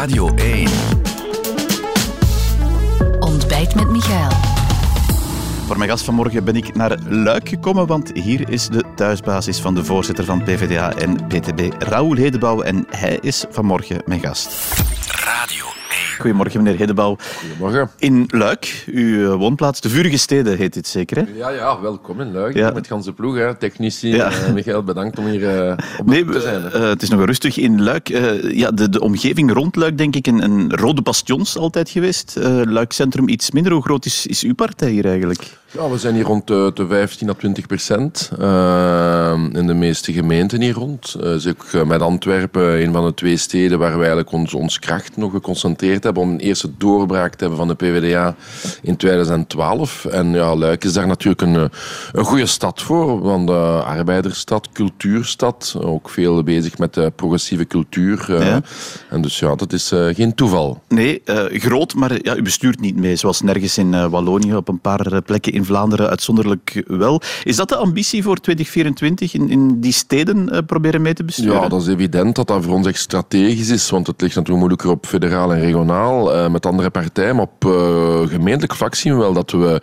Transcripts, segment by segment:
Radio 1. Ontbijt met Michael. Voor mijn gast vanmorgen ben ik naar Luik gekomen, want hier is de thuisbasis van de voorzitter van PvdA en PTB, Raoul Hedebouw. En hij is vanmorgen mijn gast. Radio 1. Goedemorgen, meneer Hedebouw. Goedemorgen. In Luik, uw eh, woonplaats, de Vurige Steden heet dit zeker, hè? Ja, ja, welkom in Luik. Ja. Met ganse ploeg, hè. technici. Ja. Eh, Michael, bedankt om hier eh, op Nee, te zijn. hè. het is nog rustig in Luik. Ja, de, de omgeving rond Luik, denk ik, een, een rode bastions altijd geweest. Luik Centrum iets minder. Hoe groot is, is uw partij hier eigenlijk? Ja, we zijn hier rond de, de 15 à 20 procent in de meeste gemeenten hier rond. Dus ook met Antwerpen, een van de twee steden waar wij eigenlijk ons, ons kracht nog geconcentreerd hebben om een eerste doorbraak te hebben van de PvdA in 2012. En ja, Luik is daar natuurlijk een, eh, een goede stad voor, want uh, arbeidersstad, cultuurstad, ook veel bezig met de progressieve cultuur. eh. Ja. En dus ja, dat is eh, geen toeval. Nee, eh, groot, maar ja, u bestuurt niet mee, zoals nergens in eh, Wallonië, op een paar eh, plekken in Vlaanderen uitzonderlijk wel. Is dat de ambitie voor 2024, in, in die steden eh, proberen mee te besturen? Ja, dat is evident dat dat voor ons echt strategisch is, want het ligt natuurlijk moeilijker op federaal en regionaal eh, met andere partijen. Maar op eh, gemeentelijk vlak zien we wel dat we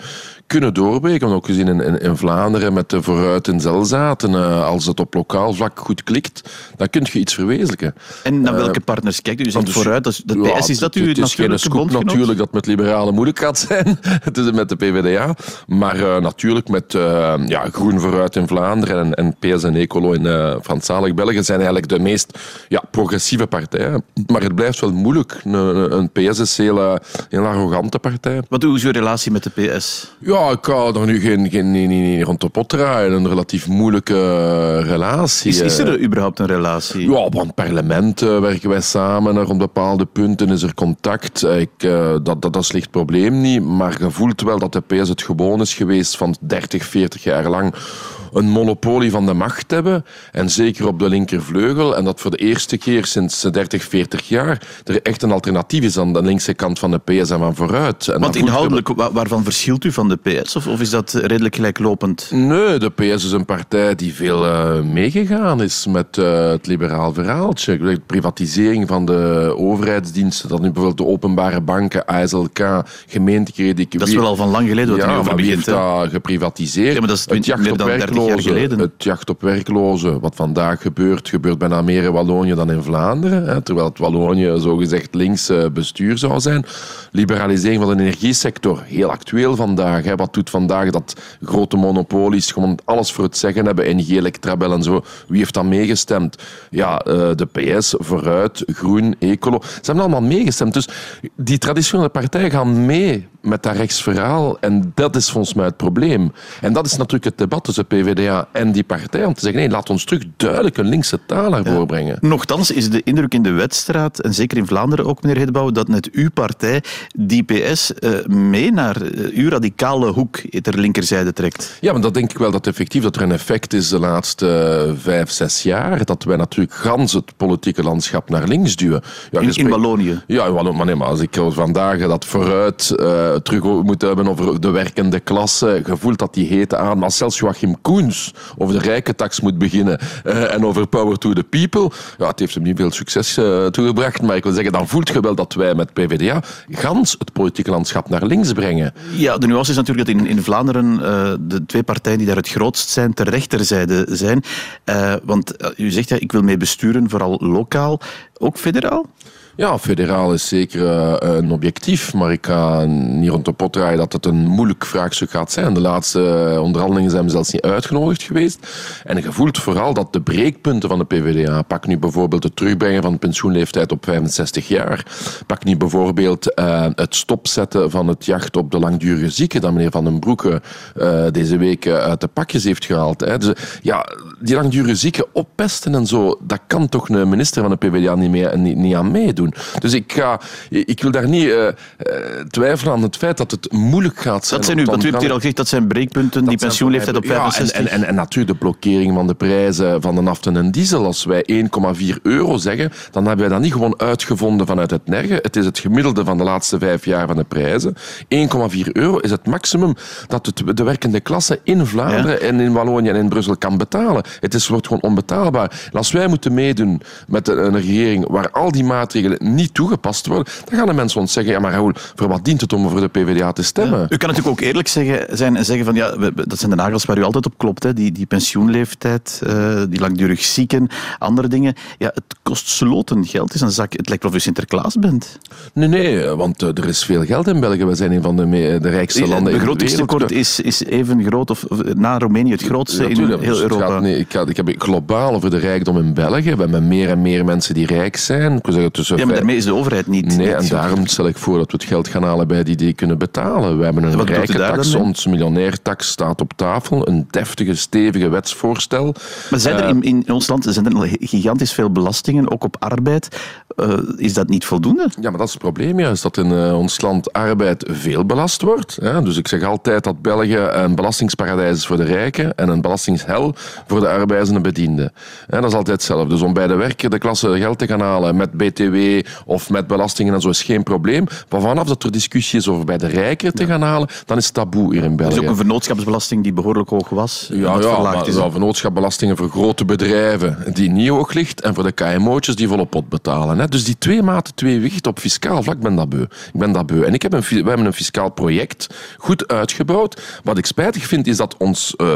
kunnen doorbreken. Ook gezien in, in, in Vlaanderen met de Vooruit in Zelzaten. eh, als het op lokaal vlak goed klikt, dan kun je iets verwezenlijken. En naar welke partners kijkt u? U zegt dus- vooruit, dat de Ja, PS, is dat uw Het is geen scoop natuurlijk dat met liberalen moeilijk gaat zijn. het is met de PvdA. Maar eh, natuurlijk met eh, ja, Groen Vooruit in Vlaanderen en, en PS en Ecolo in uh, België zijn eigenlijk de meest ja, progressieve partijen. Maar het blijft wel moeilijk. Een, een PS is een heel, heel arrogante partij. Wat is uw relatie met de PS? Ja, ik ga er nu geen, geen niet, niet, niet rond de pot draaien. Een relatief moeilijke eh, relatie. Is, is eh. er überhaupt een relatie? Ja, op het parlement eh, werken wij samen. Rond bepaalde punten is er contact. Ik, dat, dat, dat is licht probleem niet. Maar je voelt wel dat de PS het gewoon is geweest van 30, 40 jaar lang een monopolie van de macht hebben. En zeker op de linkervleugel. En dat voor de eerste keer sinds 30, 40 jaar er echt een alternatief is aan de linkse kant van de PS en van vooruit. En Want inhoudelijk, wa- waarvan verschilt u van de PS? Of, of is dat redelijk gelijklopend? Nee, de PS is een partij die veel eh, meegegaan is met eh, het liberaal verhaaltje. De privatisering van de overheidsdiensten, dat nu bijvoorbeeld de openbare banken, ASLK, gemeentekrediet... Dat is wel al van lang geleden wat ja, over begint. heeft hè? dat geprivatiseerd? Ja, maar dat is het twintig- jacht meer op dan 30 jaar werklozen. Het jacht op werklozen, wat vandaag gebeurt, gebeurt bijna meer in Wallonië dan in Vlaanderen. Hè, terwijl het Wallonië zogezegd links eh, bestuur zou zijn. Liberalisering van de energiesector, heel actueel vandaag. Hè. Wat doet vandaag dat grote monopolies gewoon alles voor het zeggen hebben, NG, Electrabel en zo. Wie heeft dan meegestemd? Ja, eh, de PS, Vooruit, Groen, Ecolo. Ze hebben allemaal meegestemd. Dus die traditionele partijen gaan mee met dat rechtsverhaal. En dat is volgens mij het probleem. En dat is natuurlijk het debat tussen PvdA en die partij. Om te zeggen, nee, laat ons terug duidelijk een linkse taal naar voren brengen. Nochtans is de indruk in de wedstraat, en zeker in Vlaanderen ook, meneer Hedebouw, dat net uw partij die PS eh, mee naar eh, uw radicale hoek ter linkerzijde trekt. Ja, maar dat denk ik wel dat effectief dat er een effect is de laatste eh, vijf, zes jaar. Dat wij natuurlijk gans het politieke landschap naar links duwen. Ja, In, Wallonië. Ja, in Wallonië, maar, nee, maar als ik vandaag dat vooruit eh, terug moet hebben over de werkende klasse, gevoeld dat die hete aan, maar zelfs Joachim Koens over de rijke tax moet beginnen eh, en over power to the people, ja, het heeft hem niet veel succes eh, toegebracht, maar ik wil zeggen, dan voelt je wel dat wij met PvdA gans het politieke landschap naar links brengen. Ja, de nuance is natuurlijk dat in, in Vlaanderen de twee partijen die daar het grootst zijn, ter rechterzijde zijn. Want u zegt, ja, ik wil mee besturen, vooral lokaal, ook federaal. Ja, federaal is zeker eh, een objectief, maar ik ga niet rond de pot draaien dat het een moeilijk vraagstuk gaat zijn. De laatste eh, onderhandelingen zijn we zelfs niet uitgenodigd geweest. En je voelt vooral dat de breekpunten van de PvdA, pak nu bijvoorbeeld het terugbrengen van de pensioenleeftijd op 65 jaar, pak nu bijvoorbeeld eh, het stopzetten van het jacht op de langdurige zieken, dat meneer Van den Broeke deze week uit de pakjes heeft gehaald. Hè. Dus, ja, die langdurige zieken oppesten en zo, dat kan toch een minister van de PvdA niet, niet, niet aan meedoen. Dus ik, ga, ik wil daar niet eh, eh, twijfelen aan het feit dat het moeilijk gaat zijn. Dat zijn nu, wat u hebt hier al gezegd, dat zijn breekpunten, die pensioenleeftijd op voor mij- 65. Ja, en, en, en, en natuurlijk de blokkering van de prijzen van de naften en diesel. Als wij 1,4 euro zeggen, dan hebben wij dat niet gewoon uitgevonden vanuit het nergen. Het is het gemiddelde van de laatste vijf jaar van de prijzen. 1,4 euro is het maximum dat het, de werkende klasse in Vlaanderen en in Wallonië en in Brussel kan betalen. Het is, wordt gewoon onbetaalbaar. En als wij moeten meedoen met een, regering waar al die maatregelen niet toegepast worden, dan gaan de mensen ons zeggen, ja maar Raoul, voor wat dient het om voor de PvdA te stemmen? U kan natuurlijk ook eerlijk zeggen, zijn en zeggen van ja, dat zijn de nagels waar u altijd op klopt, hè. Die, die pensioenleeftijd, uh, die langdurig zieken, andere dingen. Ja, het kost sloten geld. Het is een zak. Het lijkt wel of u Sinterklaas bent. Nee, nee, want uh, er is veel geld in België. We zijn een van de, de rijkste landen in de wereld. Het begrotingstekort is, is even groot, of na Roemenië het grootste ja, in heel dus Europa. Gaat, nee, ik, ga, ik heb globaal over de rijkdom in België. We hebben meer en meer mensen die rijk zijn. Ik zeggen, tussen ja, maar daarmee is de overheid niet. Nee, en daarom stel ik voor dat we het geld gaan halen bij die die kunnen betalen. We hebben een rijke tax, ons tax staat op tafel. Een deftige, stevige wetsvoorstel. Maar zijn er eh, in, in ons land zijn er gigantisch veel belastingen, ook op arbeid. Uh, is dat niet voldoende? Ja, maar dat is het probleem. Ja, is dat in uh, ons land arbeid veel belast wordt. Ja, dus ik zeg altijd dat België een belastingsparadijs is voor de rijken en een belastingshel voor de arbeidende bedienden. En dat is altijd hetzelfde. Dus om bij de werkende klasse geld te gaan halen met BTW of met belastingen en zo is geen probleem. Maar vanaf dat er discussie is over bij de rijken te gaan halen, dan is het taboe hier in België. Er is ook een vennootschapsbelasting die behoorlijk hoog was. Ja, ja maar, is. vennootschapsbelastingen voor grote bedrijven die niet hoog ligt en voor de KMO'tjes die volop pot betalen. Hè. Dus die twee maten, twee wicht op fiscaal vlak, ben dat beu. Ik ben dat beu. En ik heb een, we hebben een fiscaal project goed uitgebouwd. Wat ik spijtig vind, is dat ons uh,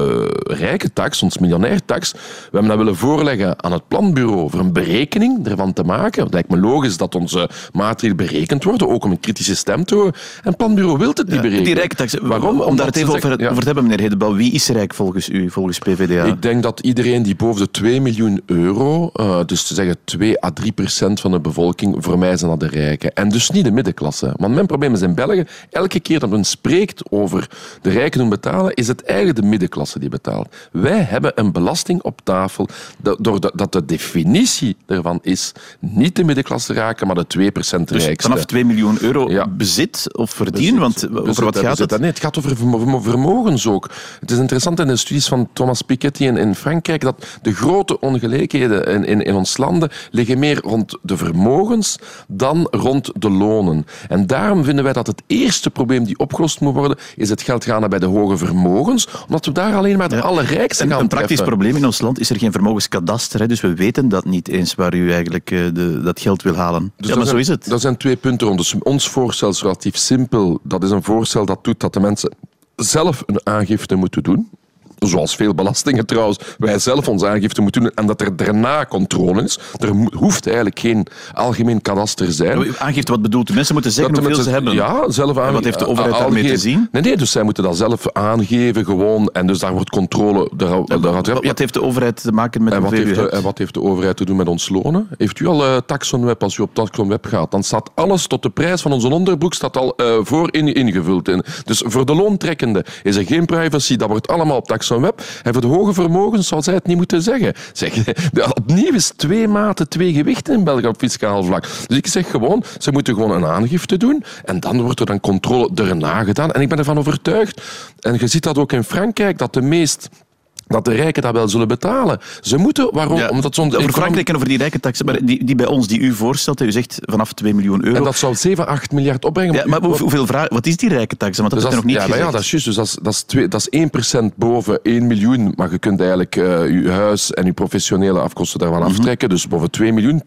rijke tax, ons miljonair tax, we hebben dat willen voorleggen aan het planbureau voor een berekening ervan te maken. Het lijkt me logisch dat onze maatregelen berekend worden, ook om een kritische stem te horen. En het planbureau wil het niet berekenen. Tax, waarom? Om daar het even over, over te hebben, meneer Hedebal. Wie is rijk volgens u, volgens PVDA? Ik denk dat iedereen die boven de 2 miljoen euro, uh, dus te zeggen 2 à 3 procent van de bevolking, voor mij zijn dat de rijken. En dus niet de middenklasse. Want mijn probleem is in België, elke keer dat men spreekt over de rijken doen betalen, is het eigenlijk de middenklasse die betaalt. Wij hebben een belasting op tafel, doordat de definitie ervan is niet de middenklasse raken, maar de 2 procent dus rijkste. vanaf 2 miljoen euro bezit of verdien? Want over wat gaat het? Nee, het gaat over vermogens ook. Het is interessant in de studies van Thomas Piketty in, in Frankrijk dat de grote ongelijkheden in, in, in ons landen liggen meer rond de vermogens dan rond de lonen. En daarom vinden wij dat het eerste probleem die opgelost moet worden, is het geld gaan naar bij de hoge vermogens, omdat we daar alleen maar de ja. allerrijkste gaan Een praktisch probleem in ons land is er geen vermogenskadaster, hè, dus we weten dat niet eens waar u eigenlijk uh, de, dat geld wil halen. Dus ja, maar zo is het. Er zijn twee punten rond. Dus ons voorstel is relatief simpel. Dat is een voorstel dat doet dat de mensen zelf een aangifte moeten doen zoals veel belastingen trouwens, wij zelf onze aangifte moeten doen en dat er daarna controle is. Er hoeft eigenlijk geen algemeen kadaster zijn. Aangifte, wat bedoelt u? Mensen moeten zeggen hoeveel ze hebben. Ja, zelf aan. En wat heeft de overheid daarmee te zien? Nee, nee, dus zij moeten dat zelf aangeven gewoon en dus daar wordt controle... Daar, daar, wat heeft de overheid te maken met en wat heeft de, En wat heeft de overheid te doen met ons lonen? Heeft u al uh, Taxonweb, als u op Taxonweb gaat, dan staat alles tot de prijs van onze onderbroek staat al uh, voor in, ingevuld. In. Dus voor de loontrekkende is er geen privacy, dat wordt allemaal op Taxonweb En voor de hoge vermogens zal zij het niet moeten zeggen. Zeg, opnieuw is twee maten, twee gewichten in België op fiscaal vlak. Dus ik zeg gewoon, ze moeten gewoon een aangifte doen en dan wordt er dan controle erna gedaan. En ik ben ervan overtuigd, en je ziet dat ook in Frankrijk, dat de meest dat de rijken dat wel zullen betalen. Ze moeten, waarom? Ja, Omdat zo'n over Frankrijk en over die rijke taxen, maar die, die bij ons, die u voorstelt, u zegt vanaf 2 miljoen euro. En dat zal 7, 8 miljard opbrengen. Ja, maar hoeveel vraag, wat is die rijke tax? Want dat dus is nog niet ja, ja, dat is juist. Dus dat is, dat is, twee, dat is 1% boven 1 miljoen, maar je kunt eigenlijk uh, je huis en je professionele afkosten daarvan mm -hmm. aftrekken. Dus boven 2 miljoen,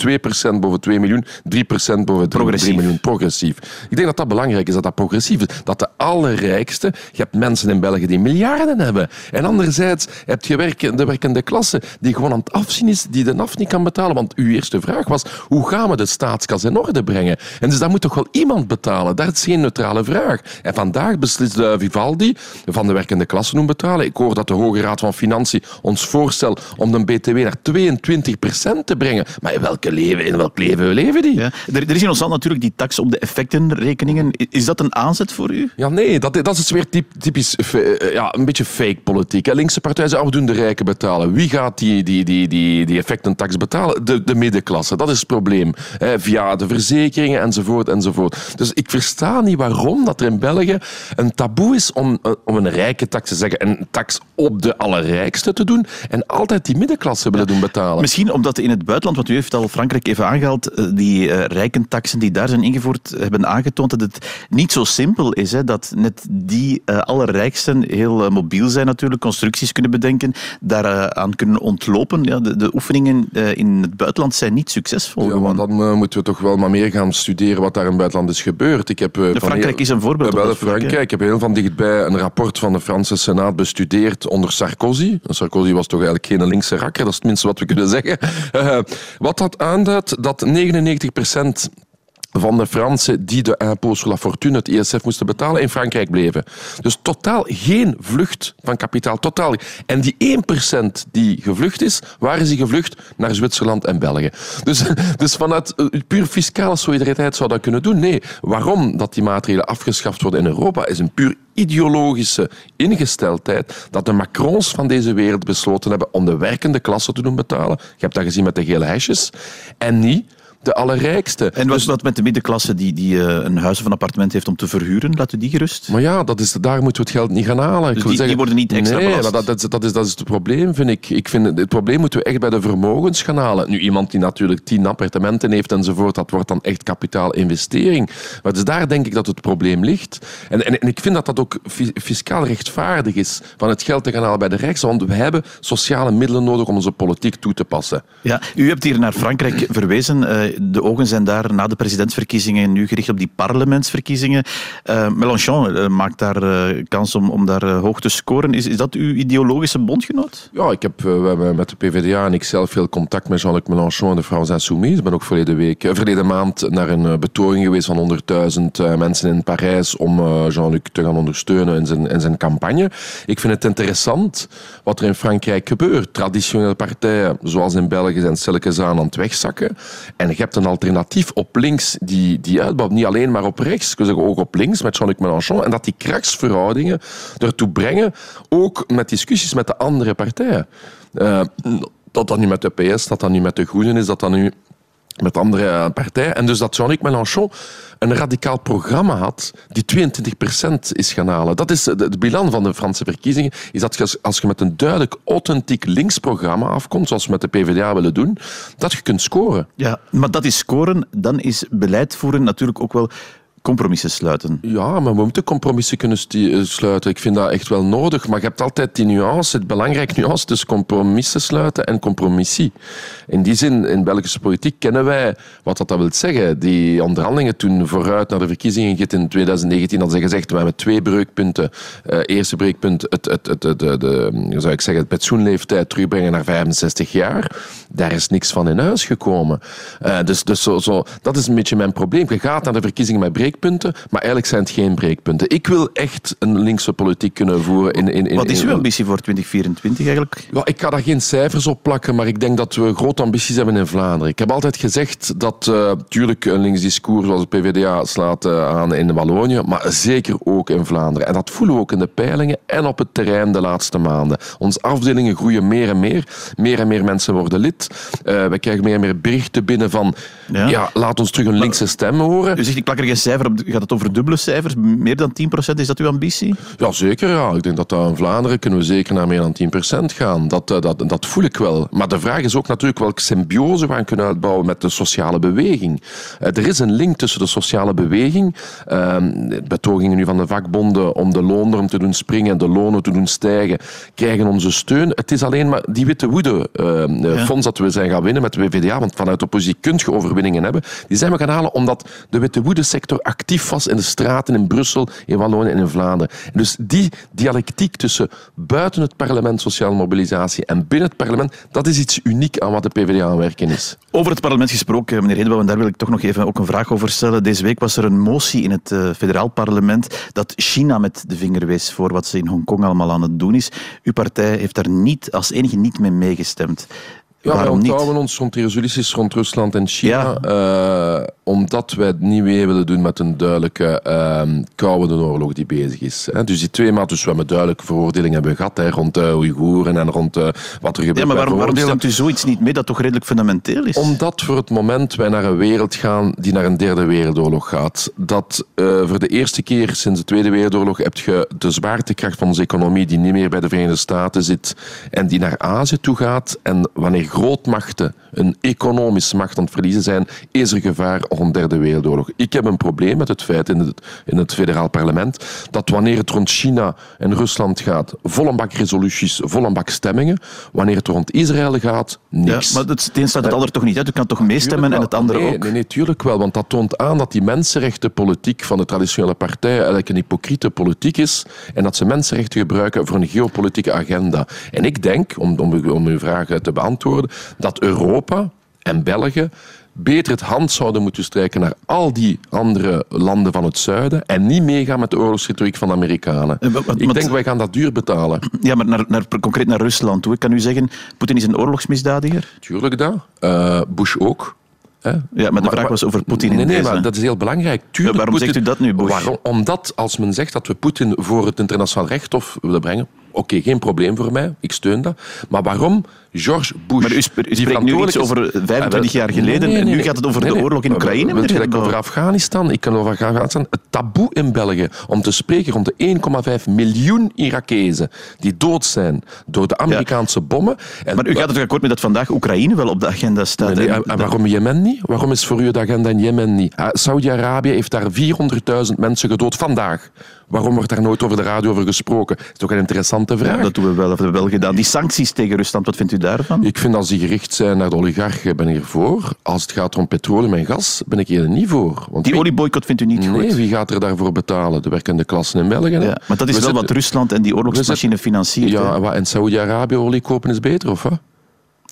2% boven 2 miljoen, 3% boven 3, 3 miljoen. Progressief. Ik denk dat dat belangrijk is, dat dat progressief is. Dat de allerrijkste, je hebt mensen in België die miljarden hebben. En anderzijds heb je werken, de werkende klasse die gewoon aan het afzien is, die de NAF niet kan betalen. Want uw eerste vraag was, hoe gaan we de staatskas in orde brengen? En dus dat moet toch wel iemand betalen? Dat is geen neutrale vraag. En vandaag beslist de Vivaldi van de werkende klasse doen betalen. Ik hoor dat de Hoge Raad van Financiën ons voorstelt om de BTW naar 22% te brengen. Maar in, welke leven, in welk leven leven die? Ja. Er, er, is in ons land natuurlijk die tax op de effectenrekeningen. Is dat een aanzet voor u? Ja, nee, dat, dat is weer typisch eh, ja, een beetje fake politiek. Linkse partijen zeggen, de rijken betalen. Wie gaat die, die, die, die, die effectentax betalen? De, de middenklasse. Dat is het probleem. Hè, via de verzekeringen enzovoort enzovoort. Dus ik versta niet waarom dat er in België een taboe is om, eh, om een rijke tax te zeggen. Een tax op de allerrijkste te doen. En altijd die middenklasse willen doen betalen. Misschien omdat in het buitenland, want u heeft al Frankrijk even aangehaald, eh, die uh, rijkentaxen die daar zijn ingevoerd, hebben aangetoond dat het niet zo simpel is. Hè, dat net die uh, allerrijksten heel mobiel zijn natuurlijk, constructies kunnen bedenken denken, daaraan aan kunnen ontlopen. Ja, de, de oefeningen in het buitenland zijn niet succesvol. Ja, maar dan moeten we toch wel maar meer gaan studeren wat daar in het buitenland is gebeurd. Ik heb, Frankrijk is een voorbeeld. Wel, Frankrijk. Ik heb heel van dichtbij een rapport van de Franse Senaat bestudeerd onder Sarkozy. Sarkozy was toch eigenlijk geen linkse rakker, dat is het minste wat we kunnen zeggen. wat dat aanduidt dat 99 procent van de Fransen die de impôt sur la fortune, het ESF, moesten betalen, in Frankrijk bleven. Dus totaal geen vlucht van kapitaal. Totaal. En die 1% die gevlucht is, waar is gevlucht? Naar Zwitserland en België. Dus, dus vanuit eh, puur fiscale solidariteit zou dat kunnen doen. Nee, waarom dat die maatregelen afgeschaft worden in Europa, is een puur ideologische ingesteldheid dat de Macrons van deze wereld besloten hebben om de werkende klasse te doen betalen. Je hebt dat gezien met de gele hesjes. En niet de allerrijkste. En wat, dus, wat met de middenklasse die, die uh, een huis of een appartement heeft om te verhuren? Laten we die gerust? Maar ja, dat is, daar moeten we het geld niet gaan halen. Dus die, zeggen, die, worden niet extra Nee, maar dat, dat, is, dat, is, dat is het probleem, vind ik. ik vind, het probleem moeten we echt bij de vermogens gaan halen. Nu, iemand die natuurlijk tien appartementen heeft enzovoort, dat wordt dan echt kapitaalinvestering. Maar dus daar denk ik dat het probleem ligt. En, en, en ik vind dat dat ook fiscaal rechtvaardig is van het geld te gaan halen bij de rijksten, want we hebben sociale middelen nodig om onze politiek toe te passen. Ja, u hebt hier naar Frankrijk verwezen. De ogen zijn daar na de presidentsverkiezingen nu gericht op die parlementsverkiezingen. Uh, Mélenchon uh, maakt daar uh, kans om, om daar hoog te scoren. Is, is dat uw ideologische bondgenoot? Ja, ik heb, we hebben met de PvdA en ik zelf veel contact met Jean-Luc Mélenchon en de France Insoumise. Ik ben ook verleden, week, verleden maand naar een betoging geweest van 100.000 mensen in Parijs om Jean-Luc te gaan ondersteunen in zijn, in zijn campagne. Ik vind het interessant wat er in Frankrijk gebeurt. Traditionele partijen, zoals in België, zijn stilletjes aan aan het wegzakken. En hebt een alternatief op links die, die uitbouwt. Niet alleen maar op rechts, zeggen ook op links met Jean-Luc Mélenchon. En dat die kraksverhoudingen ertoe brengen, ook met discussies met de andere partijen. Uh, dat dat nu met de PS, dat dat nu met de Groenen is, dat dat nu met andere eh, partijen. En dus dat Jean-Luc Mélenchon een radicaal programma had die 22% is gaan halen. Dat is het bilan van de Franse verkiezingen. Is dat als je met een duidelijk authentiek linksprogramma afkomt, zoals we met de PvdA willen doen, dat je kunt scoren. Ja, maar dat is scoren. Dan is beleid voeren natuurlijk ook wel compromissen sluiten. Ja, maar we moeten compromissen kunnen eh, sluiten. Ik vind dat echt wel nodig. Maar je hebt altijd die nuance, het belangrijke nuance tussen compromissen sluiten en compromissie. In die zin, in Belgische politiek kennen wij wat dat, wil zeggen. Die onderhandelingen toen vooruit naar de verkiezingen in 2019 hadden ze gezegd, we hebben twee breukpunten. Uh, eerste breukpunt, het, het, het, de, de, zou ik zeggen, het pensioenleeftijd terugbrengen naar 65 jaar. Daar is niks van in huis gekomen. Uh, dus dus zo, zo, dat is een beetje mijn probleem. Je gaat naar de verkiezingen met breekpunten breekpunten, maar eigenlijk zijn het geen breekpunten. Ik wil echt een linkse politiek kunnen voeren. In, in, in, Wat is uw ambitie voor 2024 eigenlijk? Ja, ik ga daar geen cijfers op plakken, maar ik denk dat we grote ambities hebben in Vlaanderen. Ik heb altijd gezegd dat natuurlijk uh, een links discours zoals de PvdA slaat uh, aan in Wallonië, maar zeker ook in Vlaanderen. En dat voelen we ook in de peilingen en op het terrein de laatste maanden. Onze afdelingen groeien meer en meer. Meer en meer mensen worden lid. Uh, we krijgen meer en meer berichten binnen van ja. ja laat ons terug een linkse stem horen. U zegt, ik plak er geen cijfer gaat het over dubbele cijfers? Meer dan 10%? Is dat uw ambitie? Ja, zeker. Ja. Ik denk dat, dat in Vlaanderen kunnen we zeker naar meer dan 10% gaan. Dat, eh, dat, dat voel ik wel. Maar de vraag is ook natuurlijk welke symbiose we kunnen uitbouwen met de sociale beweging. Eh, er is een link tussen de sociale beweging, ehm, betogingen nu van de vakbonden om de loonnorm te doen springen en de lonen te doen stijgen, krijgen onze steun. Het is alleen maar die witte woede ehm, eh, fonds dat we zijn gaan winnen met de WVDA, want vanuit de oppositie kun je overwinningen hebben, die zijn we gaan halen omdat de witte woede sector actief was in de straten in Brussel, in Wallonië en in Vlaanderen. Dus die dialectiek tussen buiten het parlement sociale mobilisatie en binnen het parlement, dat is iets uniek aan wat de PvdA aan werken is. Over het parlement gesproken, meneer Hedebouw, en daar wil ik toch nog even ook een vraag over stellen. Deze week was er een motie in het uh, federaal parlement dat China met de vinger wees voor wat ze in Hongkong allemaal aan het doen is. Uw partij heeft daar niet, als enige niet mee meegestemd. Ja, Waarom wij onthouden ons rond die resoluties rond Rusland en China, ja. uh, omdat wij het niet mee willen doen met een duidelijke uh, koude oorlog die bezig is. Hè. Dus die twee maanden, dus we hebben duidelijke veroordelingen hebben gehad hè, rond de Oeigoeren en rond uh, wat er gebeurt. Ja, maar waarom, waarom stemt u zoiets niet mee dat toch redelijk fundamenteel is? Omdat voor het moment wij naar een wereld gaan die naar een derde wereldoorlog gaat. Dat uh, voor de eerste keer sinds de Tweede Wereldoorlog heb je de zwaartekracht van onze economie die niet meer bij de Verenigde Staten zit en die naar Azië toe gaat. En wanneer grootmachten een economische macht aan het verliezen zijn, is er gevaar nog een derde wereldoorlog. Ik heb een probleem met het feit in het, in het federaal parlement dat wanneer het rond China en Rusland gaat, volle bak resoluties, bak stemmingen. Wanneer het rond Israël gaat, niks. Ja, maar het een staat het ander toch niet uit? Je kan toch meestemmen en het andere nee, ook? Nee, nee, tuurlijk wel, want dat toont aan dat die mensenrechtenpolitiek van de traditionele partij eigenlijk een hypocriete politiek is en dat ze mensenrechten gebruiken voor een geopolitieke agenda. En ik denk, om, om, om uw vraag te beantwoorden, dat Europa en België beter het hand zouden moeten strijken naar al die andere landen van het zuiden en niet meegaan met de oorlogsretoriek van de Amerikanen. Eh, Ik denk, wij gaan dat duur betalen. Ja, maar naar, naar, concreet naar Rusland toe. Ik kan u zeggen, Poetin is een oorlogsmisdadiger. Tuurlijk dat. Eh, Bush ook. Hè? Ja, maar de vraag was over Poetin in Nee, nee, deze. maar dat is heel belangrijk. Tuurlijk, Ja, waarom zegt u dat nu, Bush? Waarom? Omdat als men zegt dat we Poetin voor het internationaal rechtshof willen brengen, oké, geen probleem voor mij, ik steun dat. Maar waarom George Bush... Maar u, die spreekt nu iets over 25 Ah, jaar geleden nee, nee, en nu gaat het over de oorlog in Oekraïne. Gelijk Bouw? over Afghanistan? Ik kan over Afghanistan. Het taboe in België om te spreken rond de 1,5 miljoen Irakezen die dood zijn door de Amerikaanse bommen. En- Maar u gaat het akkoord met dat vandaag Oekraïne wel op de agenda staat. En, en waarom Jemen niet? Waarom is voor u de agenda in Jemen niet? Ah, Saudi-Arabië heeft daar 400.000 mensen gedood vandaag. Waarom wordt daar nooit over de radio over gesproken? Dat is toch een interessante vraag. Ja, dat doen we wel, hebben we wel gedaan. Die sancties tegen Rusland, wat vindt u daarvan? Ik vind als die gericht zijn naar de oligarchen, ben ik ervoor. Als het gaat om petroleum en gas, ben ik hier niet voor. Want Die olieboycott vindt u niet Nee, goed? wie gaat er daarvoor betalen? De werkende klassen in België. Ja, maar dat is We wel wat Rusland en die oorlogsmachine financiert. hè? Ja, en Saudi-Arabië olie kopen is beter, of wat?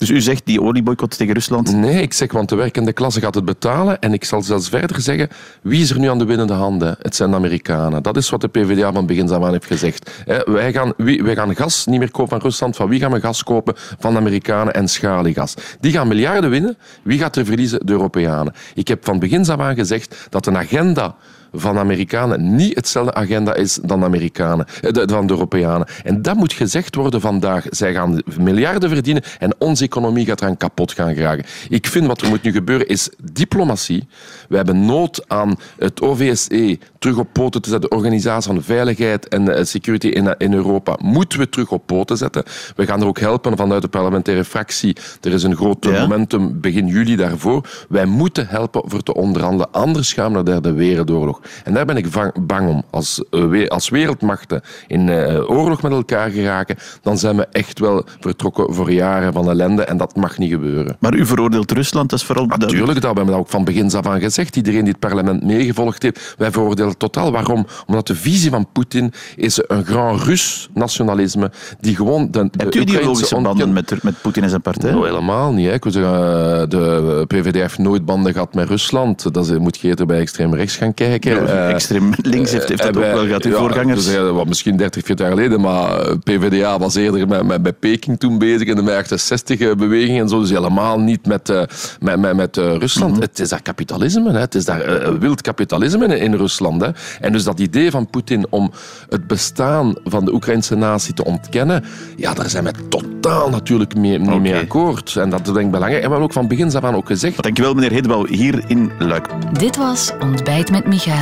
Dus u zegt die olieboycott tegen Rusland. Nee, ik zeg, want de werkende klasse gaat het betalen. En ik zal zelfs verder zeggen, wie is er nu aan de winnende handen? Het zijn de Amerikanen. Dat is wat de PvdA van begin aan heeft gezegd. Wij, gaan, wij gaan gas niet meer kopen van Rusland. Van wie gaan we gas kopen? Van de Amerikanen en schaliegas. Die gaan miljarden winnen. Wie gaat er verliezen? De Europeanen. Ik heb van begin af aan gezegd dat een agenda van Amerikanen niet hetzelfde agenda is dan de Amerikanen, eh, de- van de Europeanen. En dat moet gezegd worden vandaag. Zij gaan miljarden verdienen en onze economie gaat eraan kapot gaan geraken. Ik vind wat er moet nu gebeuren is diplomatie. We hebben nood aan het OVSE terug op poten te zetten. De Organisatie van Veiligheid en eh, Security in, in Europa moeten we terug op poten zetten. We gaan er ook helpen vanuit de parlementaire fractie. Er is een groot Ja. momentum begin juli daarvoor. Wij moeten helpen voor te onderhandelen. Anders gaan we naar de derde wereldoorlog. En daar ben ik bang om. Als, eh, we- als wereldmachten in eh, oorlog met elkaar geraken, dan zijn we echt wel vertrokken voor jaren van ellende. En dat mag niet gebeuren. Maar u veroordeelt Rusland, dat is vooral... Natuurlijk, dat we hebben dat ook van begin af aan gezegd. Iedereen die het parlement meegevolgd heeft, wij veroordelen totaal. Waarom? Omdat de visie van Poetin is een grand Rus nationalisme die gewoon de, de Hebt u ideologische banden met, met Poetin en zijn partij? Nou, helemaal niet. Hè. Ik wil zeggen, eh, de PVD heeft nooit banden gehad met Rusland. Dat moet je eerder bij extreem rechts gaan kijken. Eh, Extreem links heeft, heeft dat en ook wel gehad, uw ja, voorgangers. dus, eh, wat misschien 30, 40 jaar geleden, maar eh, PvdA was eerder met, met, met Peking toen bezig in de mei 68-beweging en zo. Dus helemaal niet met, eh, met, met, met eh, Rusland. Mhm. Het is daar kapitalisme. Hè. Het is daar eh, wild kapitalisme in, in Rusland. Hè. En dus dat idee van Poetin om het bestaan van de Oekraïnse natie te ontkennen, ja, daar zijn we totaal natuurlijk mee, niet mee Oké. akkoord. En dat denk ik belangrijk. En we hebben ook van begin af aan ook gezegd, Dankjewel, meneer Hedebouw, hier in Luik. Dit was Ontbijt met Michael,